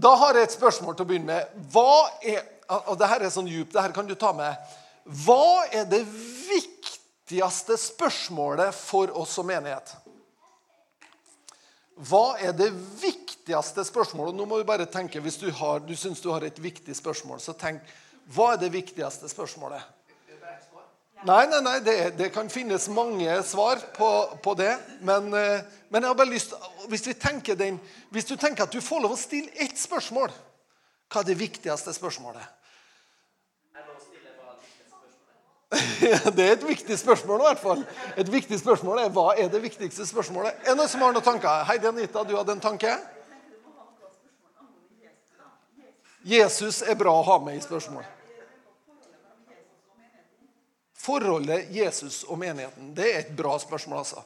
Da har jeg et spørsmål til å begynne med. Hva er, og det her er sånn djupt, det her kan du ta med. Hva er det viktigste spørsmålet for oss som menighet? Hva er det viktigste spørsmålet? Nå må du bare tenke, Hvis du, har, du syns du har et viktig spørsmål, så tenk hva er det viktigste spørsmålet? Nei, nei, nei, det, det kan finnes mange svar på, på det. Men, eh, men, jeg har bare lyst hvis, den, hvis du tenker at du får lov å stille ett spørsmål, hva er det viktigste spørsmålet? Det er et viktig spørsmål. i hvert fall. Et viktig spørsmål er Hva er det viktigste spørsmålet? Er det noen som har noen tanker? Heidi Anita, du hadde en tanke? Jesus er bra å ha med i spørsmål. Forholdet Jesus og menigheten, det er et bra spørsmål, altså.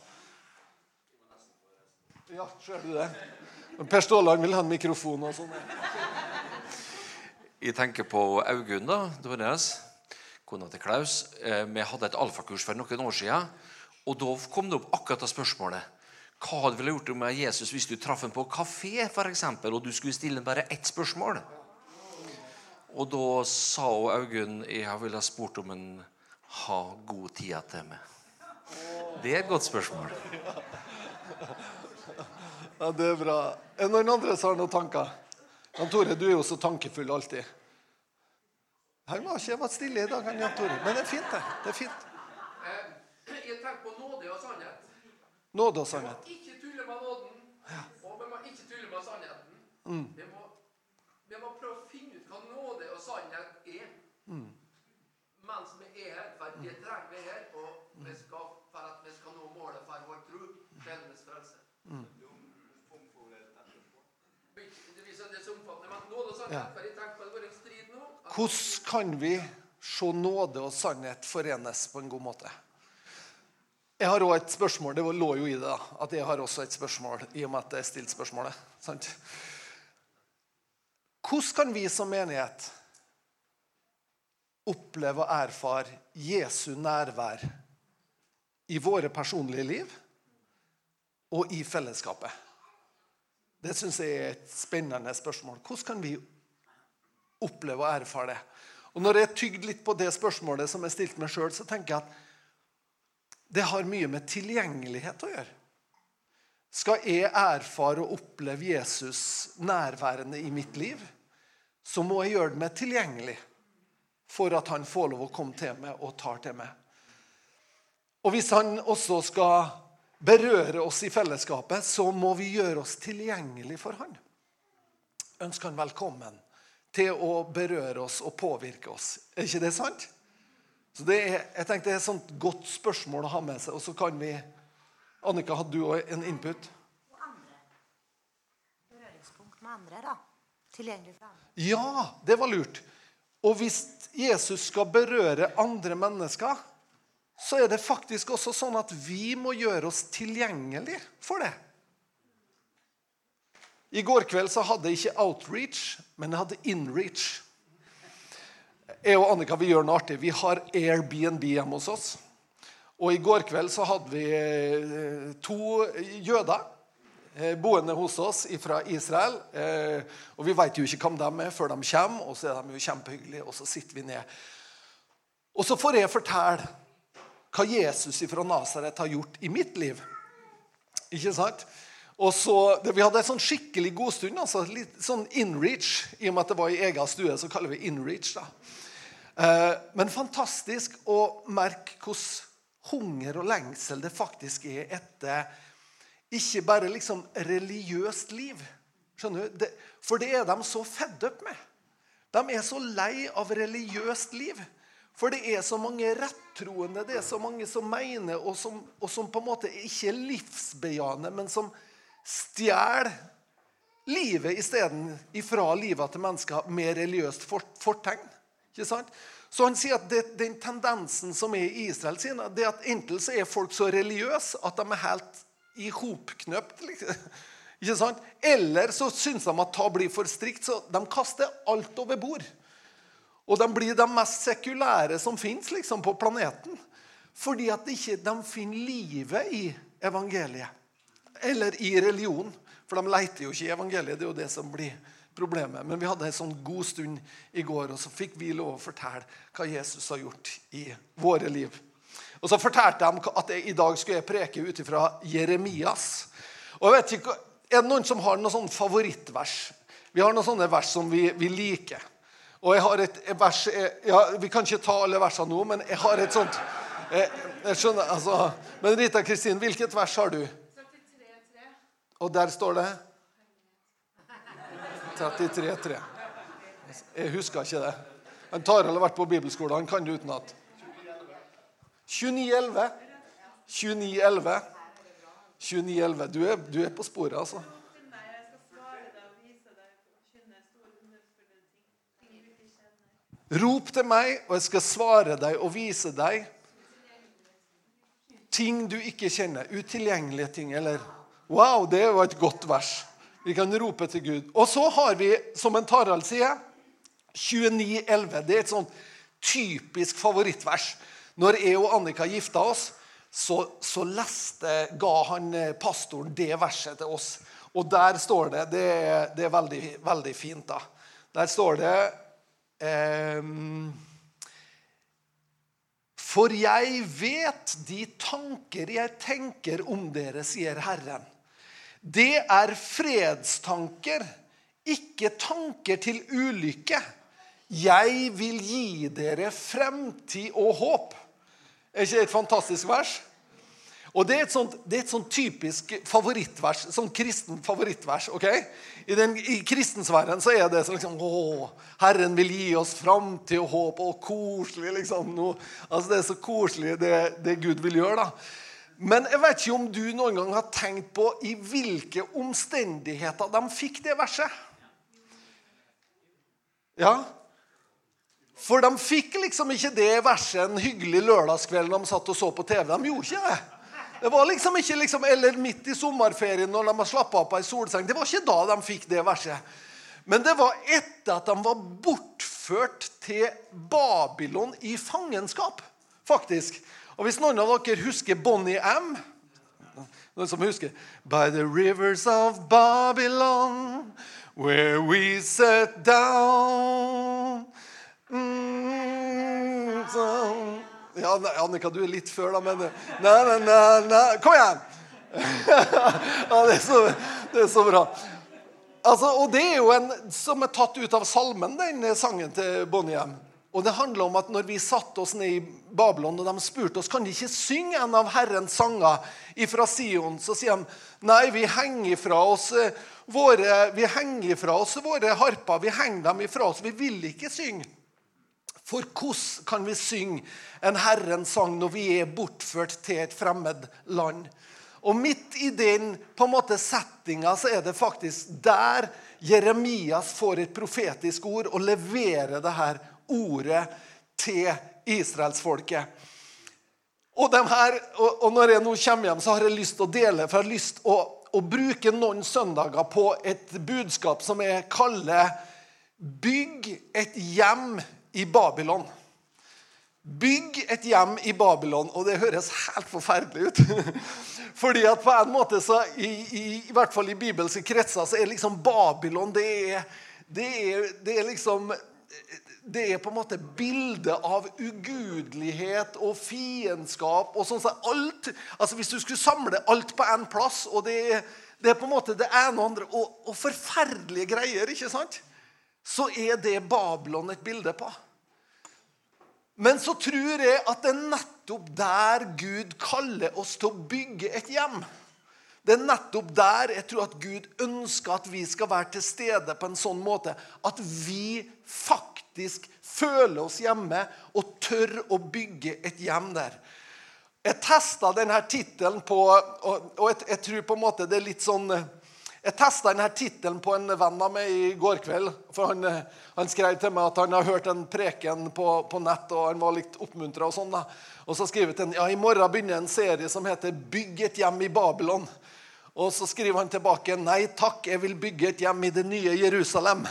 Ja, ser du det? Per Ståland vil ha en mikrofon og sånn. Jeg tenker på Augunn, da. Deres, kona til Klaus. Eh, vi hadde et alfakurs for noen år siden. Og da kom det opp akkurat det spørsmålet. Hva hadde du gjort med Jesus hvis du traff ham på kafé for eksempel, og du skulle stille ham bare ett spørsmål? Og da sa Augunn jeg ville spurt om han har god tid til meg. Det er et godt spørsmål. Ja, Det er bra. Er det noen andre som har noen tanker? Jan Tore, du er jo så tankefull alltid. Han var ikke vært stille i dag, han Jan Tore. Men det er fint, det. Det er fint. Eh, jeg tenker på nåde og sannhet. Nåde og sannhet. Vi må ikke tulle med nåden, og vi må ikke tulle med sannheten. Mm. Vi, må, vi, må, prøve å finne ut hva nåde og sannhet er. Mm. Mens er det trenger vi her, og vi skal, for at vi skal nå målet for vår tro, sjelens frelse. Mm. Det viser det så omfattende, men nåde og sannhet, Ja. for jeg tenker på det var en strid nå. at- Hvordan kan vi se nåde og sannhet forenes på en god måte? Jeg har også et spørsmål. Det lå jo i det da, at jeg har også et spørsmål, i og med at jeg stilte spørsmålet. sant? Hvordan kan vi som menighet oppleve og erfare Jesu nærvær i våre personlige liv og i fellesskapet? Det syns jeg er et spennende spørsmål. Hvordan kan vi oppleve og erfare det. Og Når jeg tygde litt på det spørsmålet som jeg stilte meg sjøl, så tenker jeg at det har mye med tilgjengelighet å gjøre. Skal jeg erfare og oppleve Jesus nærværende i mitt liv, så må jeg gjøre det med tilgjengelig for at han får lov å komme til meg og tar til meg. Og hvis han også skal berøre oss i fellesskapet, så må vi gjøre oss tilgjengelig for han. Ønsker han velkommen til å berøre oss og påvirke oss. Er ikke det sant? Så det er, jeg tenkte det er et sånt godt spørsmål å ha med seg. Og så kan vi Annika, hadde du òg en input? Berøringspunkt med andre, da. Tilgjengelig for andre. Ja, det var lurt. Og hvis Jesus skal berøre andre mennesker, så er det faktisk også sånn at vi må gjøre oss tilgjengelig for det. I går kveld så hadde jeg ikke outreach, men jeg hadde inreach. Jeg og Annika vi gjør noe artig. Vi har Airbnb hjemme hos oss. Og i går kveld så hadde vi eh, to jøder boende hos oss fra Israel. Eh, og vi vet jo ikke hvem de er før de kommer, og så er de jo kjempehyggelige. Og så sitter vi ned. Og så får jeg fortelle hva Jesus fra Nasaret har gjort i mitt liv. Ikke sant? Og så, Vi hadde en sånn skikkelig god stund. altså litt sånn inreach. I og med at det var i egen stue, så kaller vi inreach. da. Eh, men fantastisk å merke hvordan hunger og lengsel det faktisk er etter ikke bare liksom religiøst liv. Skjønner du? Det, for det er de så fedd opp med. De er så lei av religiøst liv. For det er så mange rettroende, det er så mange som mener, og som, og som på en måte ikke er livsbejaende, men som stjeler livet isteden ifra livet til mennesker med religiøst fortegn. Ikke sant? Så han sier at det, den tendensen som er i Israel, han, det er at enten så er folk så religiøse at de er helt ihopknøpt. Liksom. Ikke sant? Eller så syns de at det blir for strikt, så de kaster alt over bord. Og de blir de mest sekulære som fins liksom, på planeten. Fordi at ikke de finner livet i evangeliet. Eller i religion. For de leiter jo ikke i evangeliet. Det er jo det som blir problemet. Men vi hadde en sånn god stund i går, og så fikk vi lov å fortelle hva Jesus har gjort i våre liv. Og så fortalte de at jeg, i dag skulle jeg preke ut ifra Jeremias. Og jeg vet ikke, Er det noen som har noen sånn favorittvers? Vi har noen sånne vers som vi, vi liker. Og jeg har et, vers vers ja, Vi kan ikke ta alle versene nå, men jeg har et sånt jeg, jeg skjønner, altså. Men Rita Kristin, hvilket vers har du? 33,3. Og der står det 33,3. Jeg husker ikke det. Han Tarald har vært på bibelskole. Han kan det utenat. 29,11. 29,11. 29,11. Du, er- du er på sporet, altså. Rop til meg, og jeg skal svare deg og vise deg ting du ikke kjenner. Utilgjengelige ting. Eller Wow, det var et godt vers. Vi kan rope til Gud. Og så har vi, som en Tarald sier, 29,11. Det er et sånn typisk favorittvers. Når jeg og Annika gifta oss, så, så leste, ga han eh, pastoren det verset til oss. Og der står det Det det er veldig, veldig fint, da. Der står det ehm, For jeg vet de tanker jeg tenker om dere, sier Herren. Det er fredstanker, ikke tanker til ulykke. Jeg vil gi dere fremtid og håp. Er ikke det et fantastisk vers? Og Det er et sånt, er et sånt typisk favorittvers, sånn kristen favorittvers. ok? I, den, i kristensfæren så er det sånn liksom, Å, Herren vil gi oss framtid og håp. Og koselig, liksom. Noe, altså Det er så koselig, det, det Gud vil gjøre. da. Men jeg vet ikke om du noen gang har tenkt på i hvilke omstendigheter de fikk det verset. Ja, for de fikk liksom ikke det verset en hyggelig lørdagskveld når de satt og så på TV. De gjorde ikke det. Det var liksom ikke liksom, Eller midt i sommerferien når de har slappa av på ei solseng. Det var ikke da de fikk det verset. Men det var etter at de var bortført til Babylon i fangenskap, faktisk. Og hvis noen av dere husker Bonnie M Noen som husker By the rivers of Babylon Where we sat down mm. Ja, Annika, du er litt før, da, men Nei, nei, nei, nei. Kom igjen! ja, det er, så, det er så bra. Altså, og Det er jo en som er tatt ut av salmen, den sangen til Bonnie Og det handler om at når vi satte oss ned i Babylon, og de spurte oss kan de ikke synge en av Herrens sanger fra Sion, så sier de nei, vi henger fra oss eh, våre, vi henger fra oss våre harper. Vi henger dem ifra oss. Vi vil ikke synge. For hvordan kan vi synge en Herrens sang når vi er bortført til et fremmed land? Og midt i den på en måte settinga så er det faktisk der Jeremias får et profetisk ord og leverer det her ordet til israelsfolket. Og, her, og, når jeg nå kommer hjem, så har jeg lyst til å dele, for jeg har lyst til å, å bruke noen søndager på et budskap som jeg kaller 'Bygg et hjem i Babylon'. Bygg et hjem i Babylon. Og det høres helt forferdelig ut. Fordi at på en måte så, i, i, i hvert fall i bibelske kretser så er liksom Babylon det er, det er, det er liksom det er på en måte bildet av ugudelighet og fiendskap. og sånn så alt, altså Hvis du skulle samle alt på én plass, og det det er på en måte det ene og andre, og, og forferdelige greier, ikke sant? så er det Babylon et bilde på. Men så tror jeg at det er nettopp der Gud kaller oss til å bygge et hjem. Det er nettopp der jeg tror at Gud ønsker at vi skal være til stede på en sånn måte at vi faktisk føler oss hjemme og tør å bygge et hjem der. Jeg testa denne tittelen på Og, jeg, jeg, tror på en måte det er litt sånn Jeg testa denne tittelen på en venn av meg i går kveld. For han, han skrev til meg at han har hørt en preken på, på nett, og han var litt oppmuntra. Og sånn da. Og så skrev han ja, i morgen begynner en serie som heter 'Bygg et hjem i Babylon'. Og så skriver han tilbake 'Nei takk, jeg vil bygge et hjem i det nye Jerusalem'.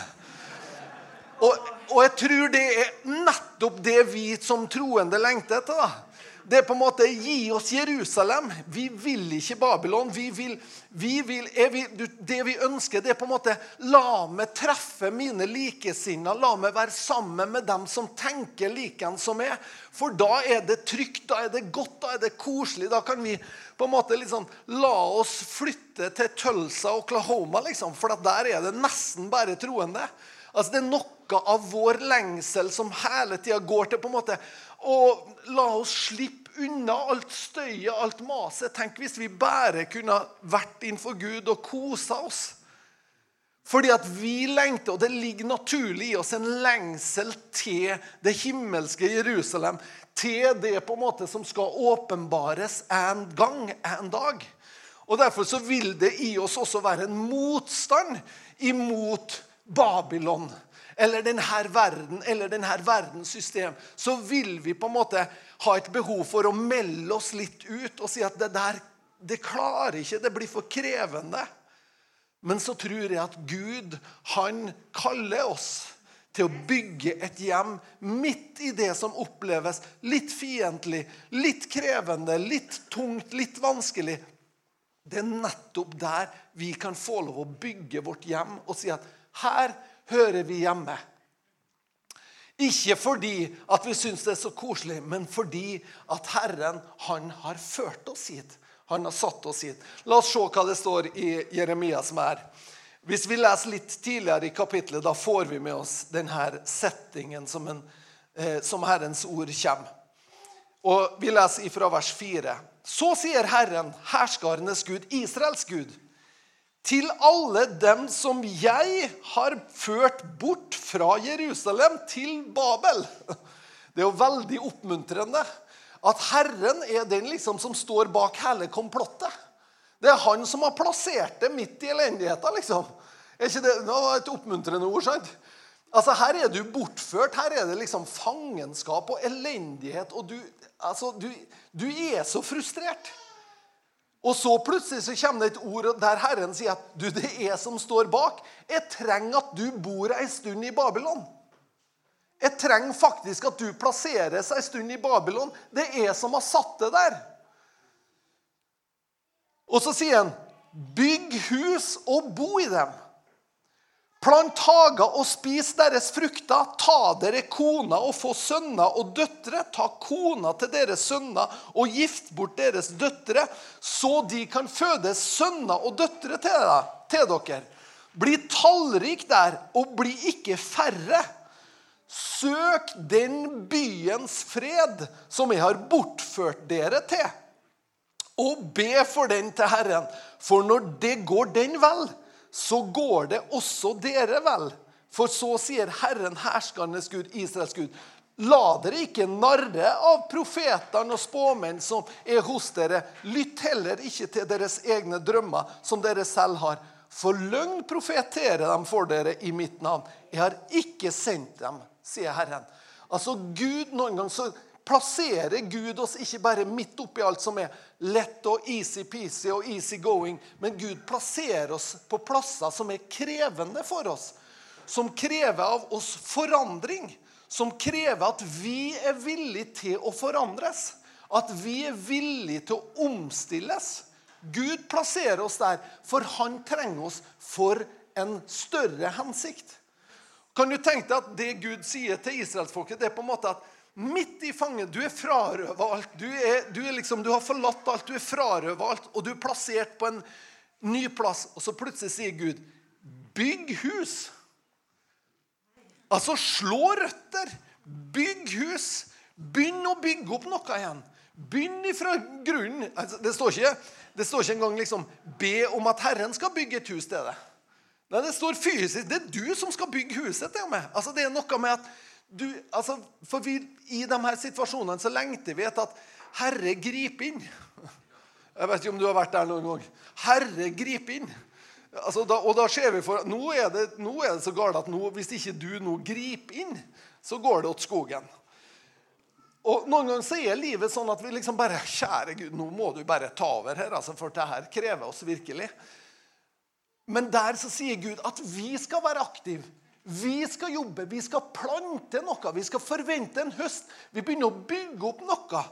Og, og jeg tror det er nettopp det vi som troende lengter etter. da. Det er på en måte Gi oss Jerusalem. Vi vil ikke Babylon. Vi vil, vi vil, vi, det vi ønsker, det er på en måte La meg treffe mine likesinnede. La meg være sammen med dem som tenker likeens som meg. For da er det trygt, da er det godt, da er det koselig. Da kan vi på en måte liksom la oss flytte til Tulsa, Oklahoma, liksom. For der er det nesten bare troende. Altså Det er noe av vår lengsel som hele tida går til på en måte å la oss slippe unna alt støyet, alt maset. Tenk hvis vi bare kunne vært innenfor Gud og kosa oss. Fordi at vi lengter, og det ligger naturlig i oss en lengsel til det himmelske Jerusalem. Til det på en måte som skal åpenbares en gang, en dag. Og Derfor så vil det i oss også være en motstand imot Babylon. Eller denne verden, eller denne verdens system. Så vil vi på en måte ha et behov for å melde oss litt ut og si at det der, det klarer ikke, det blir for krevende. Men så tror jeg at Gud, han kaller oss til å bygge et hjem midt i det som oppleves litt fiendtlig, litt krevende, litt tungt, litt vanskelig. Det er nettopp der vi kan få lov å bygge vårt hjem og si at her hører vi hjemme. Ikke fordi at vi syns det er så koselig, men fordi at Herren han har ført oss hit. Han har satt oss hit. La oss se hva det står i Jeremia som er. Hvis vi leser litt tidligere i kapittelet, da får vi med oss denne settingen som, en, eh, som Herrens ord kommer. Og Vi leser ifra vers 4. Så sier Herren, herskarenes Gud, Israels Gud, til alle dem som jeg har ført bort fra Jerusalem til Babel. Det er jo veldig oppmuntrende at Herren er den liksom som står bak hele komplottet. Det er han som har plassert det midt i elendigheten, liksom. Er ikke det, det var et oppmuntrende ord, sant? Altså, Her er du bortført. Her er det liksom fangenskap og elendighet. Og du, altså, du, du er så frustrert. Og så plutselig så kommer det et ord der Herren sier at du, det er som står bak. Jeg trenger at du bor ei stund i Babylon. Jeg trenger faktisk at du plasseres ei stund i Babylon. Det er jeg som har satt det der. Og så sier han, bygg hus og bo i dem. Plant hager og spis deres frukter. Ta dere koner og få sønner og døtre. Ta kona til deres sønner og gift bort deres døtre, så de kan føde sønner og døtre til, dere. Bli tallrik der, og bli ikke færre. Søk den byens fred som jeg har bortført dere til, og be for den til Herren. For når det går den vel, så går det også dere vel. For så sier Herren, herskernes Gud, Israels Gud. La dere ikke narre av profetene og spåmenn som er hos dere. Lytt heller ikke til deres egne drømmer, som dere selv har. For løgn profeterer dem for dere i mitt navn. Jeg har ikke sendt dem, sier Herren. Altså Gud, Noen gang så plasserer Gud oss ikke bare midt oppi alt som er lett og easy-peasy og easy going, men Gud plasserer oss på plasser som er krevende for oss. Som krever av oss forandring. Som krever at vi er villige til å forandres. At vi er villige til å omstilles. Gud plasserer oss der, for han trenger oss for en større hensikt. Kan du tenke deg at det Gud sier til israelsfolket, er på en måte at midt i fanget Du er frarøva alt. Du, er, du, er liksom, du har forlatt alt, du er frarøva alt, og du er plassert på en ny plass. Og så plutselig sier Gud, bygg hus. Altså slå røtter. Bygg hus. Begynn å bygge opp noe igjen. Begynn ifra grunnen. Altså, det, står ikke, det står ikke engang liksom, be om at Herren skal bygge et hus til deg. Nei, Det står fysisk. Det er du som skal bygge huset til meg. Altså, det er noe med at du, altså, for vi, I de her situasjonene så lengter vi etter at Herre griper inn. Jeg vet ikke om du har vært der noen gang. Herre griper inn. Altså, da, og da ser vi for, nå er, det, nå er det så galt at nå, hvis ikke du nå griper inn, så går det åt skogen. Og Noen ganger så er livet sånn at vi liksom bare Kjære Gud, nå må du bare ta over her, altså, for det her krever oss virkelig. Men der så sier Gud at vi skal være aktive. Vi skal jobbe, vi skal plante noe, vi skal forvente en høst. Vi begynner å bygge opp noe.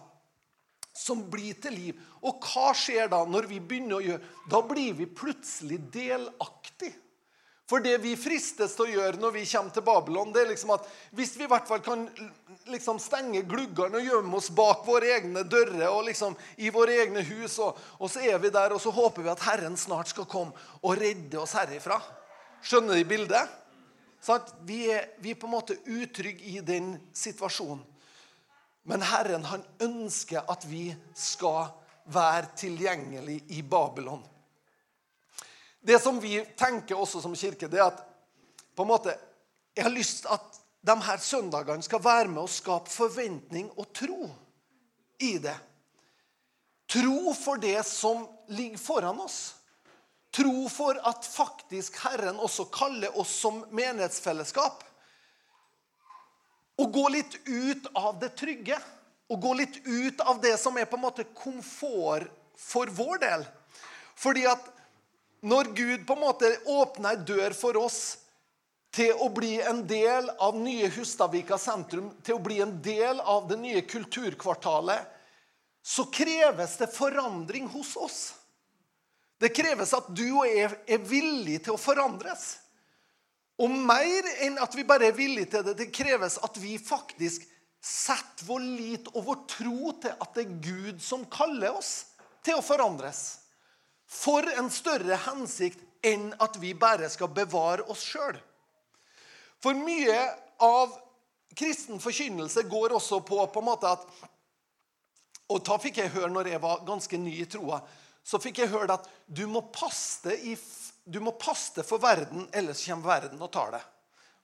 som blir til liv. Og hva skjer da når vi begynner å gjøre Da blir vi plutselig delaktig. For det vi fristes til å gjøre når vi kommer til Babylon, det er liksom at hvis vi i hvert fall kan liksom stenge gluggene og gjemme oss bak våre egne dører og liksom i våre egne hus, og, og så er vi der, og så håper vi at Herren snart skal komme og redde oss herifra. Skjønner de bildet? Vi, er, vi er på en måte utrygge i den situasjonen. Men Herren han ønsker at vi skal være tilgjengelig i Babylon. Det som vi tenker også som kirke, det er at på en måte, jeg har lyst til at de her søndagene skal være med å skape forventning og tro i det. Tro for det som ligger foran oss. Tro for at faktisk Herren også kaller oss som menighetsfellesskap. Å gå litt ut av det trygge. Å gå litt ut av det som er på en måte komfort for vår del. Fordi at når Gud på en måte åpner ei dør for oss til å bli en del av nye Hustadvika sentrum, til å bli en del av det nye kulturkvartalet, så kreves det forandring hos oss. Det kreves at du og jeg er villig til å forandres. Og mer enn at vi bare er villige til det, det kreves at vi faktisk setter vår lit og vår tro til at det er Gud som kaller oss til å forandres. For en større hensikt enn at vi bare skal bevare oss sjøl. For mye av kristen forkynnelse går også på, på en måte at Og da fikk jeg høre når jeg var ganske ny i troa, så fikk jeg høre at du må passe i du må passe for verden, ellers kommer verden og tar det.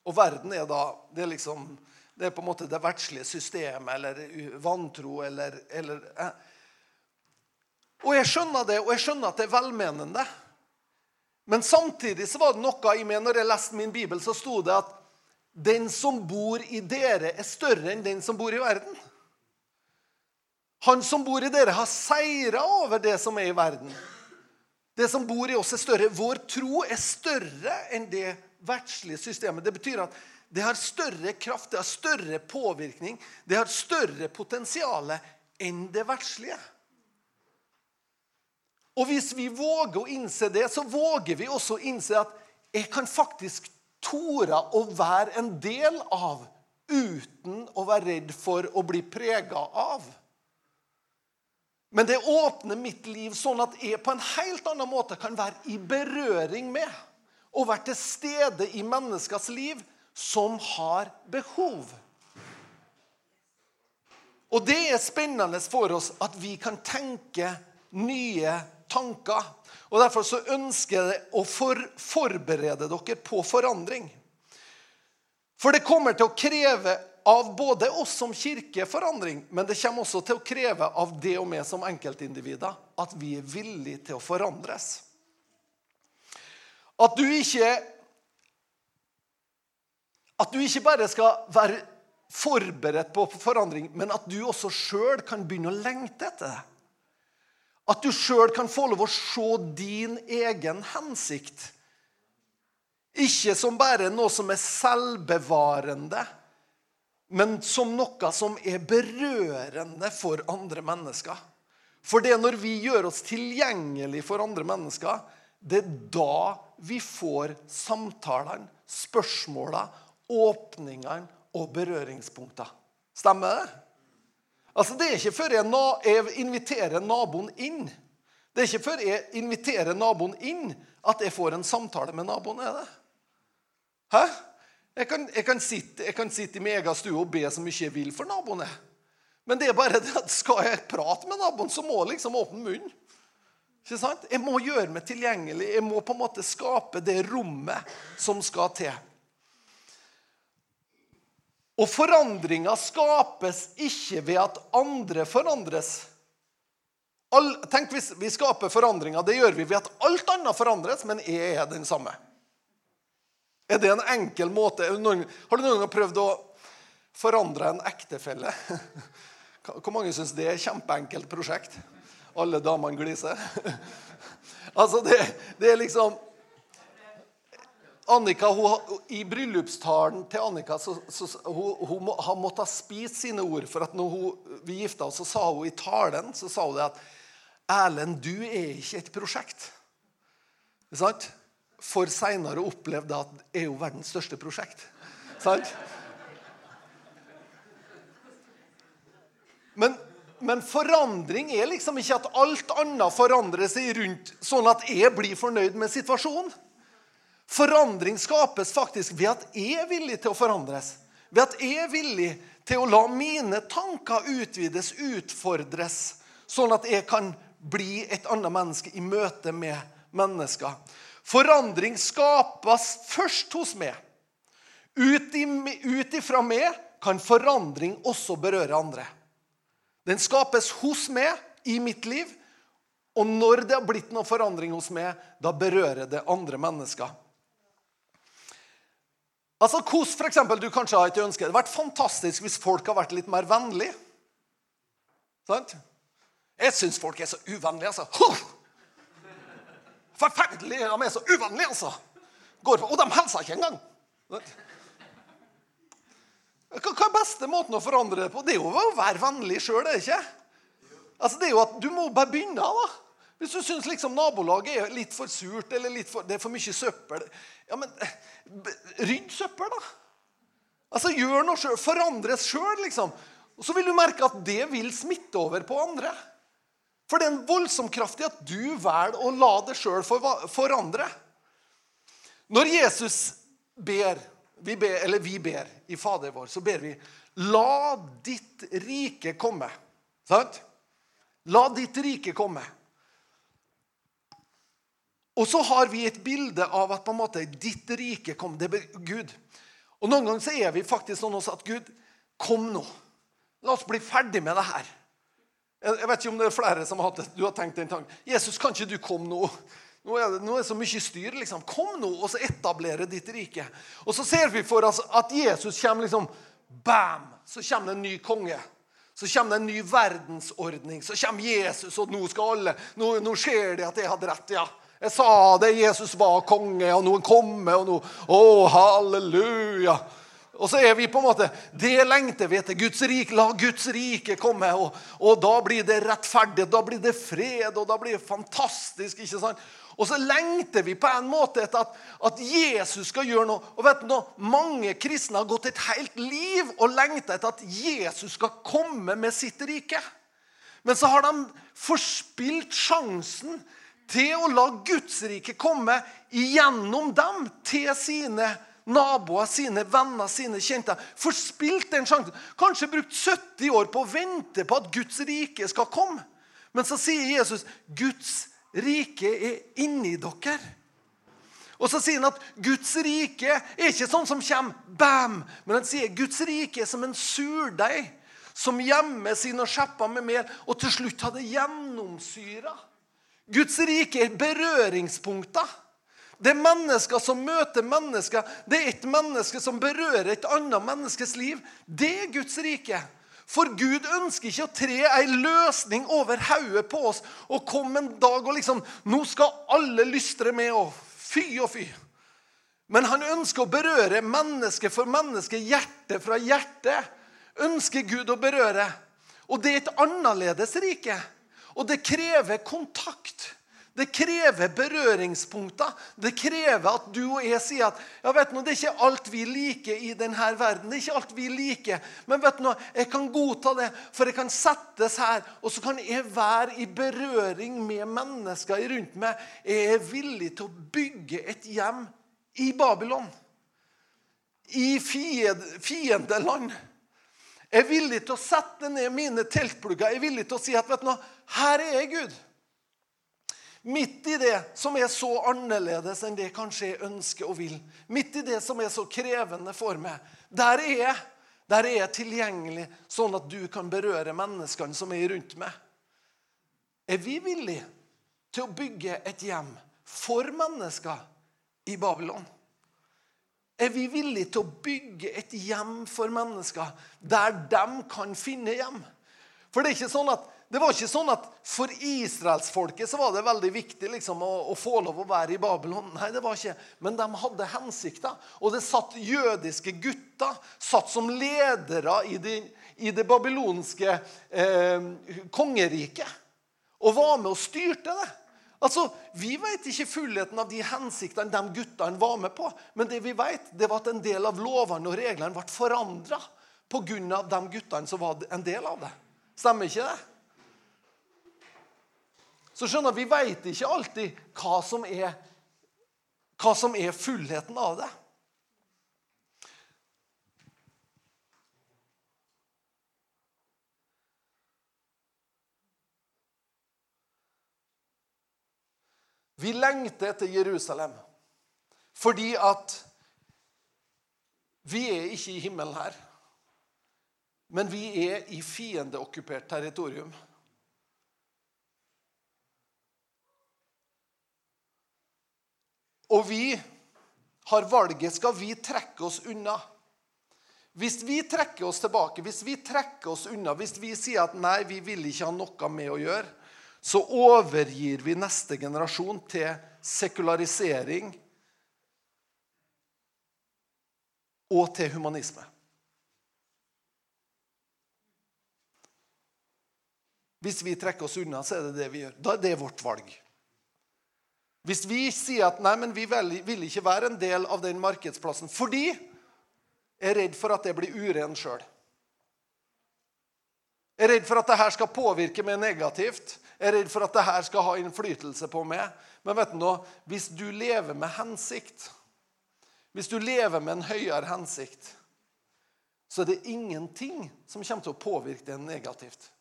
Og verden er da det er liksom, det er på en måte det verdslige systemet eller vantro eller, eller eh. Og jeg skjønner det, og jeg skjønner at det er velmenende. Men samtidig så var det noe i meg når jeg leste min bibel, så sto det at den som bor i dere, er større enn den som bor i verden. Han som bor i dere, har seira over det som er i verden. Det som bor i oss, er større. Vår tro er større enn det verdslige systemet. Det betyr at det har større kraft, det har større påvirkning, det har større potensial enn det verdslige. Og hvis vi våger å innse det, så våger vi også å innse at jeg kan faktisk tore å være en del av uten å være redd for å bli prega av. Men det åpner mitt liv sånn at jeg på en helt annen måte kan være i berøring med og være til stede i menneskers liv som har behov. Og det er spennende for oss at vi kan tenke nye tanker. Og Derfor så ønsker jeg å for, forberede dere på forandring. For det kommer til å kreve av både oss som kirke forandring, men det kommer også til å kreve av det og meg som enkeltindivider at vi er villige til å forandres. At du ikke At du ikke bare skal være forberedt på forandring, men at du også sjøl kan begynne å lengte etter det. At du sjøl kan få lov å se din egen hensikt. Ikke som bare noe som er selvbevarende, men som noe som er berørende for andre mennesker. For det er når vi gjør oss tilgjengelig for andre mennesker, det er da vi får samtalene, spørsmålene, åpningene og berøringspunkter. Stemmer det? Altså, Det er ikke før jeg, jeg inviterer naboen inn. Det er ikke før jeg inviterer naboen inn, at jeg får en samtale med naboen. er det? Hæ? Jeg kan, jeg kan, sitte, jeg kan sitte, i min egen stue og be så mye jeg vil for naboene. Men det er bare det at skal jeg prate med naboen, så må jeg liksom åpne munnen. Ikke sant? Jeg må gjøre meg tilgjengelig. Jeg må på en måte skape det rommet som skal til. Og forandringa skapes ikke ved at andre forandres. All, tenk hvis vi skaper forandringer. Det gjør vi ved at alt annet forandres, men jeg er den samme. Er det en enkel måte? Har du noen gang prøvd å forandre en ektefelle? Hvor mange syns det er et kjempeenkelt prosjekt? Alle damene gliser. Altså, det, det er liksom Annika, hun, I bryllupstalen til Annika så, så, hun, hun har måttet spise sine ord. For at når hun, vi gifta oss, så sa hun i talen så sa hun det at Erlend, du er ikke et prosjekt. Ikke sant? For seinere å oppleve at det er jo verdens største prosjekt. Sant? Men, men forandring er liksom ikke at alt annet forandrer seg rundt, sånn at jeg blir fornøyd med situasjonen. Forandring skapes faktisk ved at jeg er villig til å forandres. Ved at jeg er villig til å la mine tanker utvides, utfordres, sånn at jeg kan bli et annet menneske i møte med mennesker. Forandring skapes først hos meg. Ut ifra meg kan forandring også berøre andre. Den skapes hos meg, i mitt liv. Og når det har blitt noe forandring hos meg, da berører det andre mennesker. Altså, Hvordan for eksempel, du kanskje har et ønske Det hadde vært fantastisk hvis folk har vært litt mer vennlige. Sant? Jeg syns folk er så uvennlige, altså. Forferdelig! De er så uvennlige, altså. Går på, og de hilser ikke engang. Hva er beste måten å forandre det på? Det er jo å være vennlig sjøl, er det ikke? Altså, det er jo at Du må bare begynne, da. Hvis du syns liksom nabolaget er litt for surt eller litt for, det er for mye søppel Ja, men Rydd søppel, da. Altså, Gjør noe sjøl. Forandres sjøl, liksom. Og så vil du merke at det vil smitte over på andre. For det er en voldsom kraft i at du velger å la det sjøl forandre. Når Jesus ber, vi ber, eller vi ber i Fader vår, så ber vi La ditt rike komme. Sant? La ditt rike komme. Og så har vi et bilde av at på en måte ditt rike kom. Det er Gud. Og noen ganger så er vi faktisk sånn også at Gud, kom nå. La oss bli ferdig med det her. Jeg vet ikke om det er flere som har hatt det. Du har tenkt den tanken. Jesus, kan ikke du komme nå? Nå er, det, nå er det så mye styr. liksom. Kom nå, og så etablere ditt rike. Og så ser vi for oss at Jesus kommer liksom Bam! Så kommer det en ny konge. Så kommer det en ny verdensordning. Så kommer Jesus, og nå skal alle Nå, nå skjer det at jeg hadde rett, ja. Jeg sa det, Jesus var konge, og nå er han kommet, og nå Å, halleluja! Og så er vi på en måte Det lengter vi etter. Guds rike, La Guds rike komme. Og, og da blir det rettferdig, da blir det fred, og da blir det fantastisk. ikke sant? Og så lengter vi på en måte etter at, at Jesus skal gjøre noe. Og vet du? Mange kristne har gått et helt liv og lengta etter at Jesus skal komme med sitt rike. Men så har de forspilt sjansen til å la Guds rike komme igjennom dem til sine naboer, sine venner, sine kjente. Forspilt den sjansen. Kanskje brukt 70 år på å vente på at Guds rike skal komme. Men så sier Jesus Guds rike er inni dere. Og så sier han at Guds rike er ikke sånn som kommer bam, men han sier Guds rike er som en surdeig som gjemmer sine skjepper med mel, og til slutt har det gjennomsyra. Guds rike er berøringspunkter. Det er mennesker som møter mennesker. Det er et menneske som berører et annet menneskes liv. Det er Guds rike. For Gud ønsker ikke å tre ei løsning over hodet på oss og komme en dag og liksom Nå skal alle lystre med, og fy og fy. Men han ønsker å berøre menneske for menneske, hjerte fra hjerte. Ønsker Gud å berøre. Og det er et annerledes rike. Og det krever kontakt. Det krever berøringspunkter. Det krever at du og jeg sier at ja, vet du, det er ikke alt vi liker i denne verden. Det er ikke alt vi liker. Men vet du, jeg kan godta det, for jeg kan settes her, og så kan jeg være i berøring med mennesker rundt meg. Jeg er villig til å bygge et hjem i Babylon. I fiendeland. Jeg er villig til å sette ned mine teltplugger. Jeg er villig til å si at vet du her er jeg, Gud. Midt i det som er så annerledes enn det kanskje jeg ønsker og vil. Midt i det som er så krevende for meg. Der er jeg. Der er jeg tilgjengelig, sånn at du kan berøre menneskene som er rundt meg. Er vi villige til å bygge et hjem for mennesker i Babylon? Er vi villige til å bygge et hjem for mennesker der de kan finne hjem? For det er ikke sånn at det var ikke sånn at for israelsfolket så var det veldig viktig liksom, å, å, få lov å være i Babylon. Nei, det var ikke. Men de hadde hensikter. Og det satt jødiske gutter satt som ledere i det, i det babylonske eh, kongeriket. Og var med og styrte det. Altså, Vi vet ikke fullheten av de hensiktene de guttene var med på. Men det vi vet, det var at en del av lovene og reglene ble forandra pga. de guttene som var en del av det. Stemmer ikke det? Så skjønner Vi veit ikke alltid hva som er, hva som er fullheten av det. Vi lengter etter Jerusalem fordi at vi er ikke i himmelen her. Men vi er i fiendeokkupert territorium. Og vi har valget skal vi trekke oss unna. Hvis vi trekker oss tilbake, hvis vi trekker oss unna, hvis vi sier at nei, vi vil ikke ha noe med å gjøre, så overgir vi neste generasjon til sekularisering og til humanisme. Hvis vi trekker oss unna, så er det det vi gjør. Da er det vårt valg. Hvis vi sier at nei, men vi vil ikke være en del av den markedsplassen fordi jeg er redd for at det blir uren sjøl. Jeg er redd for at dette skal påvirke meg negativt. Jeg er redd for at dette skal ha innflytelse på meg. Men vet du nå, hvis du lever med hensikt, hvis du lever med en høyere hensikt, så er det ingenting som kommer til å påvirke deg negativt.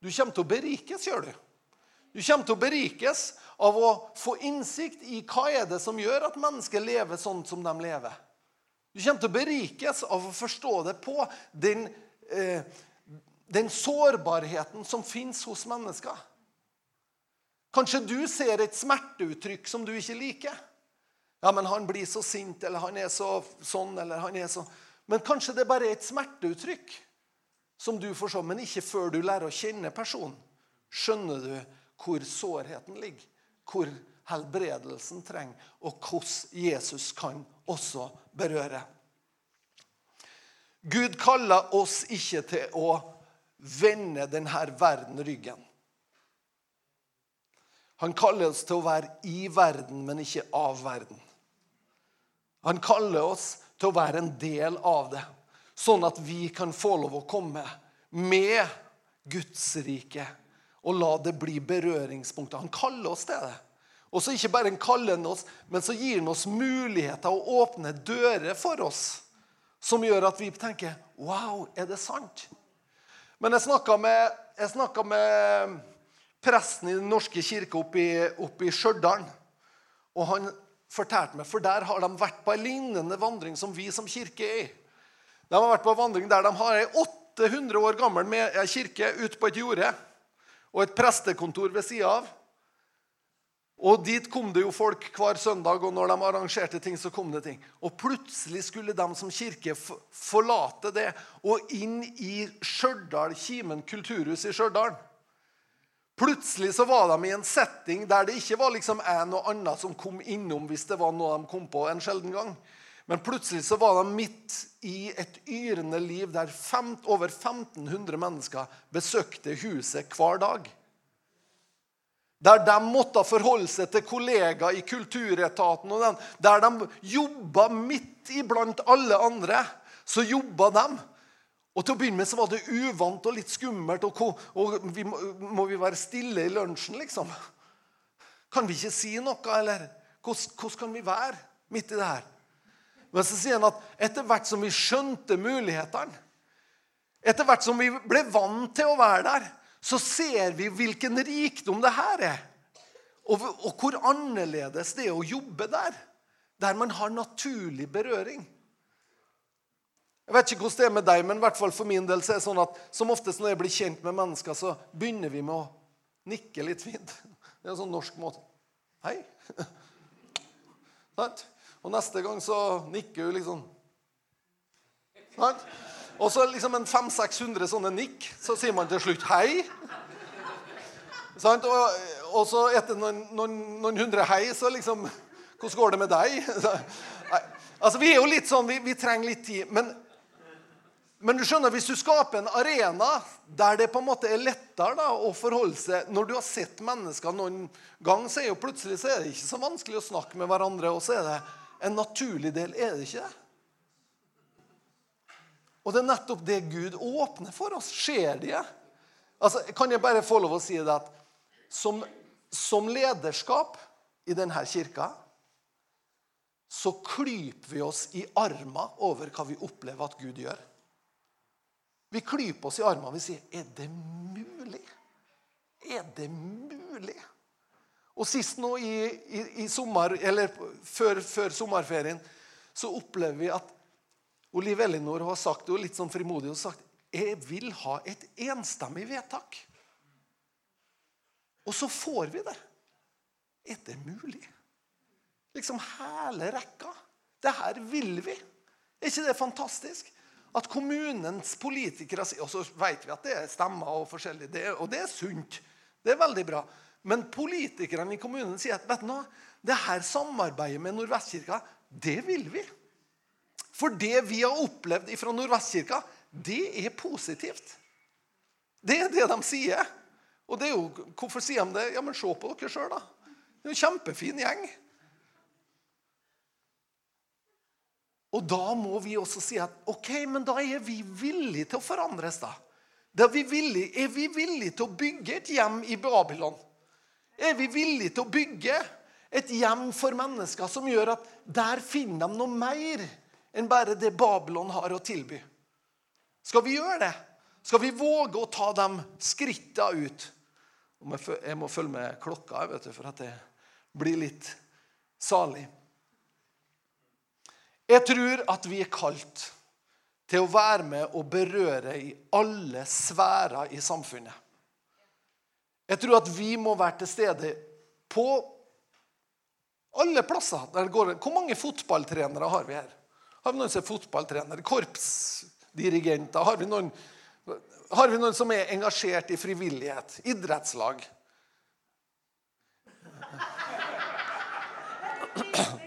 Du kommer til å berikes, gjør du. Du kommer til å berikes av å få innsikt i hva er det som gjør at mennesker lever sånn som de lever. Du kommer til å berikes av å forstå det på den, eh, den sårbarheten som fins hos mennesker. Kanskje du ser et smerteuttrykk som du ikke liker. Ja, men han blir så sint, eller han er så sånn, eller han er så Men kanskje det bare er et smerteuttrykk som du får se, men ikke før du lærer å kjenne personen. Skjønner du hvor sårheten ligger, hvor helbredelsen trenger, og hvordan Jesus kan også berøre. Gud kaller oss ikke til å vende denne verden ryggen. Han kaller oss til å være i verden, men ikke av verden. Han kaller oss til å være en del av det, sånn at vi kan få lov å komme med Guds rike og la det bli berøringspunkter. Han kaller oss til det. Og så ikke bare han kaller han oss, men så gir han oss muligheter og åpner dører for oss som gjør at vi tenker Wow, er det sant? Men jeg snakka med, med presten i Den norske kirke oppe i, Stjørdal. Og han fortalte meg, for der har de vært på en lignende vandring som vi som kirke er i. De har vært på en vandring der de har ei 800 år gammel kirke ute på et jorde og et prestekontor ved sida av. Og dit kom det jo folk hver søndag, og når de arrangerte ting, så kom det ting. Og plutselig skulle de som kirke forlate det og inn i Stjørdal, Kimen kulturhus i Stjørdal. Plutselig så var de i en setting der det ikke var liksom en og annen som kom innom hvis det var noe de kom på en sjelden gang. Men plutselig så var de midt i et yrende liv der fem, over 1500 mennesker besøkte huset hver dag. Der de måtte forholde seg til kollegaer i kulturetaten. og den, Der de jobba midt iblant alle andre, så jobba de. Og Til å begynne med så var det uvant og litt skummelt. Og, og vi må, må, vi være stille i lunsjen, liksom? Kan vi ikke si noe, eller? Hvordan, hvordan kan vi være midt i det her? Men så sier han at etter hvert som vi skjønte mulighetene, etter hvert som vi ble vant til å være der, så ser vi hvilken rikdom det her er. Og, og hvor annerledes det er å jobbe der. Der man har naturlig berøring. Jeg vet ikke hvordan det er med deg, men i hvert fall for min del så er det sånn at som oftest når jeg blir kjent med mennesker, så begynner vi med å nikke litt fint. Det er en sånn norsk måte. Hei. Sant? Og neste gang så nikker hun liksom. Og så liksom en 500-600 sånne nikk. Så sier man til slutt 'hei'. Sant? Og, og så etter noen, noen, noen hundre hei, så liksom Hvordan går det med deg? Nei, altså, Vi er jo litt sånn, vi, vi trenger litt tid. Men, men du skjønner, hvis du skaper en arena der det på en måte er lettere da, å forholde seg Når du har sett mennesker noen gang, så er jo plutselig så er det ikke så vanskelig å snakke med hverandre. Og så er det en naturlig del, er det ikke det? Og det er nettopp det Gud åpner for oss. Skjer det? Altså, kan jeg bare få lov å si det at som, som lederskap i denne kirka så klyper vi oss i arma over hva vi opplever at Gud gjør. Vi klyper oss i arma og vi sier Er det mulig? Er det mulig? Og sist nå i, i, i sommer, eller før, før, sommerferien så opplever vi at Oliv Ellinor har sagt det litt sånn frimodig og sagt jeg vil ha et enstemmig vedtak. Og så får vi det. Er det mulig? Liksom hele rekka. Det her vil vi. Er ikke det fantastisk? At kommunens politikere sier Og så vet vi at det er stemmer og forskjellig, det, og det er sunt. Det er veldig bra. Men politikerne i kommunen sier at vet du noe, det her samarbeidet med Nordvestkirka, det vil vi. For det vi har opplevd fra Nordvestkirka, det er positivt. Det er det de sier. Og det er jo, Hvorfor sier de det? Ja, men Se på dere sjøl, da. Det er en kjempefin gjeng. Og da må vi også si at ok, men da er vi villige til å forandres. da. da er, vi villige, er vi villige til å bygge et hjem i Babylon? Er vi villige til å bygge et hjem for mennesker som gjør at der finner de noe mer enn bare det Babylon har å tilby? Skal vi gjøre det? Skal vi våge å ta de skrittene ut? Jeg må følge med klokka vet du, for at det blir litt salig. Jeg tror at vi er kalt til å være med og berøre i alle sfærer i samfunnet. Jeg tror at vi må være til stede på alle plasser. der det går. Hvor mange fotballtrenere har vi her? Har vi noen som er fotballtrenere? Korpsdirigenter? Har vi noen, har vi noen som er engasjert i frivillighet? Idrettslag?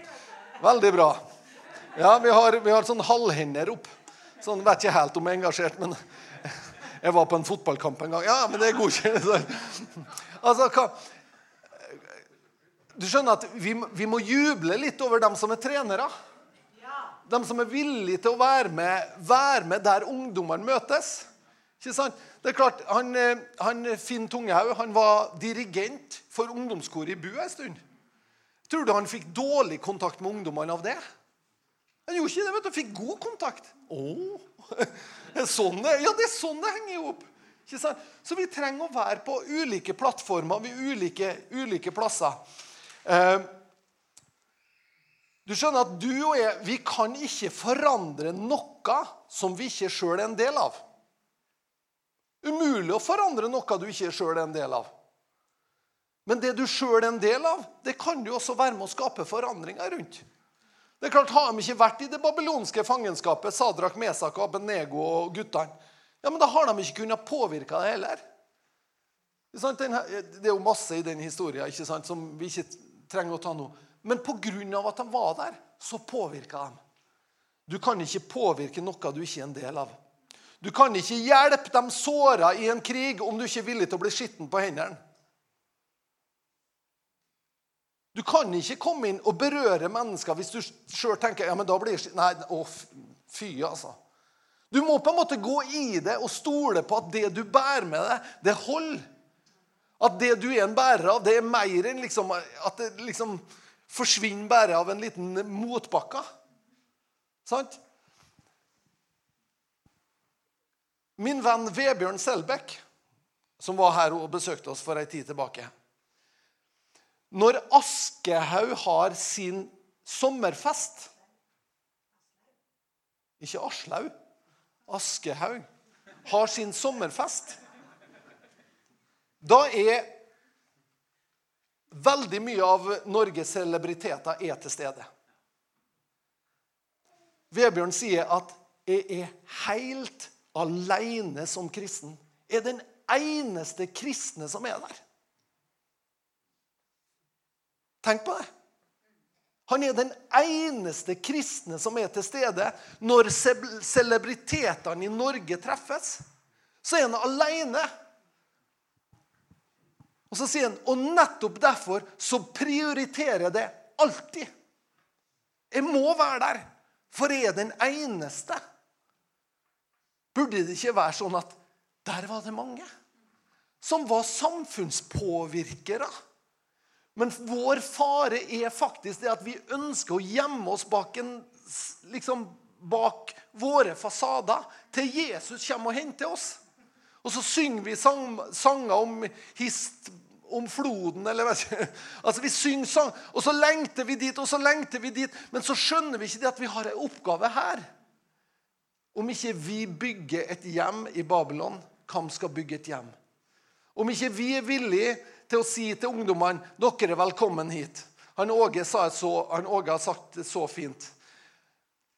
Veldig bra. Ja, vi har, vi har sånn halvhender opp. Sånn, Vet ikke helt om jeg er engasjert, men jeg var på en fotballkamp en gang. Ja, men det er godkjent. Altså, hva Du skjønner at vi, vi, må juble litt over dem som er trenere. De som er villige til å være med, være med der ungdommene møtes. Ikke sant? Det er klart, han, han Finn Tungehaug han var dirigent for ungdomskoret i Bu en stund. Tror du han fikk dårlig kontakt med ungdommene av det? Han gjorde ikke det. vet du, Fikk god kontakt. Oh, sånn det, ja, det er sånn det henger. Ikke sant? Så vi trenger å være på ulike plattformer ved ulike, ulike plasser. Eh, du skjønner at du og jeg vi kan ikke forandre noe som vi ikke sjøl er en del av. Umulig å forandre noe du ikke sjøl er en del av. Men det du sjøl er en del av, det kan du også være med å skape forandringer rundt. Det er klart, Har de ikke vært i det babylonske fangenskapet, Sadrak, Mesak, Abenego og guttene, ja, men da har de ikke kunnet påvirke det heller. Det er jo masse i den historien ikke sant, som vi ikke trenger å ta nå. Men pga. at de var der, så påvirka de. Du kan ikke påvirke noe du ikke er en del av. Du kan ikke hjelpe de såra i en krig om du ikke er villig til å bli skitten på hendene. Du kan ikke komme inn og berøre mennesker hvis du sjøl tenker ja, men da blir det Nei, å, fy, altså. Du må på en måte gå i det og stole på at det du bærer med deg, det holder. At det du er en bærer av, det er mer enn liksom, at det liksom forsvinner bare av en liten motbakke. Sant? Min venn Vebjørn Selbekk, som var her og besøkte oss for ei tid tilbake når Aschehoug har sin sommerfest Ikke Aslaug. Aschehoug har sin sommerfest. Da er veldig mye av Norges celebriteter er til stede. Vebjørn sier at 'jeg er helt alene som kristen'. Jeg er den eneste kristne som er der. Tenk på det. Han er den eneste kristne som er til stede når celebritetene i Norge treffes. Så er han alene. Og så sier han og nettopp derfor så prioriterer jeg det alltid. Jeg må være der, for jeg er den eneste. Burde det ikke være sånn at der var det mange som var samfunnspåvirkere? Men vår fare er faktisk det at vi ønsker å gjemme oss bak, en, liksom, bak våre fasader til Jesus kommer og henter oss. Og så synger vi sang, sanger om hist, om floden, eller vet. Altså Vi synger sang, og så lengter vi dit, og så lengter vi dit. Men så skjønner vi ikke det at vi har en oppgave her. Om ikke vi bygger et hjem i Babylon, hvem skal bygge et hjem? Om ikke vi er villige til å si til ungdommene dere er velkommen hit. Han Åge, så, han Åge har sagt det så fint.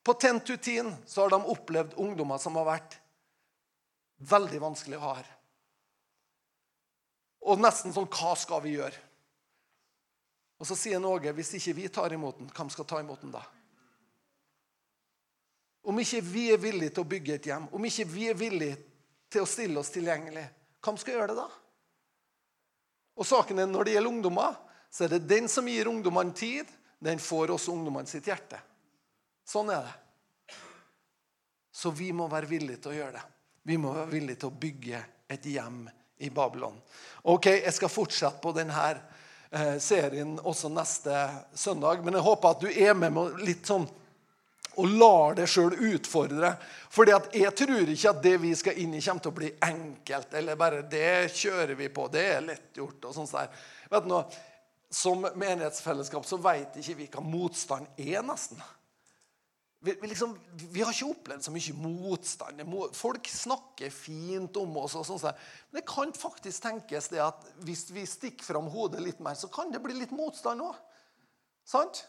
På Tentutin så har de opplevd ungdommer som har vært veldig vanskelig å ha her. Og nesten sånn Hva skal vi gjøre? Og så sier Åge hvis ikke vi tar imot den, hvem skal ta imot den da? Om ikke vi er villige til å bygge et hjem, om ikke vi er villige til å stille oss tilgjengelig, hvem skal gjøre det da? Og saken er Når det gjelder ungdommer, så er det den som gir ungdommene tid, den får også ungdommene sitt hjerte. Sånn er det. Så vi må være villige til å gjøre det. Vi må være villige til å bygge et hjem i Babylon. Ok, Jeg skal fortsette på denne eh, serien også neste søndag, men jeg håper at du er med meg litt sånn og lar det sjøl utfordre. Fordi jeg tror ikke at det vi skal inn i, kommer til å bli enkelt. Eller bare 'det kjører vi på', det er lett gjort. og sånt der. Vet du Som menighetsfellesskap så vet ikke vi hva motstand er, nesten. Vi, vi, liksom, vi har ikke opplevd så mye motstand. Folk snakker fint om oss. og sånn. Men det kan faktisk tenkes det at hvis vi stikker fram hodet litt mer, så kan det bli litt motstand òg. Sant?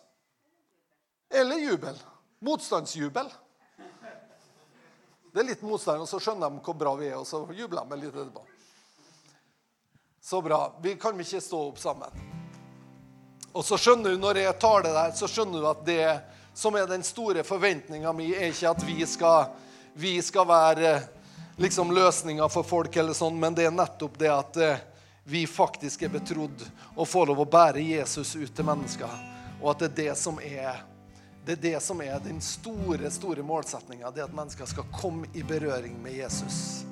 Eller jubel. Motstandsjubel. Det er litt motstand, og så skjønner de hvor bra vi er, og så jubler de litt etterpå. Så bra. Vi kan ikke stå opp sammen. Og så skjønner du, når jeg tar det der, så skjønner du at det som er den store forventninga mi, er ikke at vi skal, vi skal være liksom løsninga for folk, eller sånn, men det er nettopp det at eh, vi faktisk er betrodd og får lov å bære Jesus ut til mennesker. Og at det er det som er det er det som er den store store målsettinga, at mennesker skal komme i berøring med Jesus.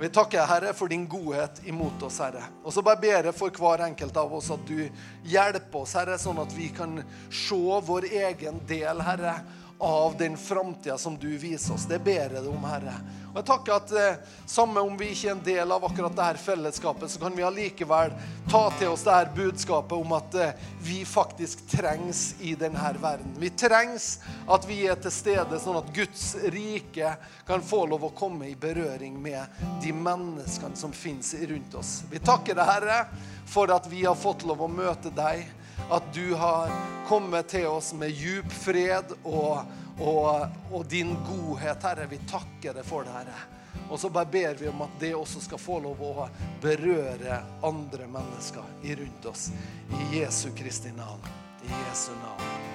Vi takker Herre for din godhet imot oss, Herre. Og så bare ber jeg for hver enkelt av oss at du hjelper oss, Herre, sånn at vi kan se vår egen del, Herre, av den framtida som du viser oss. Det ber jeg deg om, Herre. Og jeg takker at eh, samme om vi ikke er en del av akkurat dette fellesskapet, så kan vi allikevel ta til oss dette budskapet om at eh, vi faktisk trengs i denne verden. Vi trengs at vi er til stede, sånn at Guds rike kan få lov å komme i berøring med de menneskene som finnes rundt oss. Vi takker deg, Herre, for at vi har fått lov å møte deg. At du har kommet til oss med djup fred og, og, og din godhet, Herre. Vi takker deg for det, Herre. Og så bare ber vi om at det også skal få lov å berøre andre mennesker rundt oss. I Jesu Kristi navn. I Jesu navn.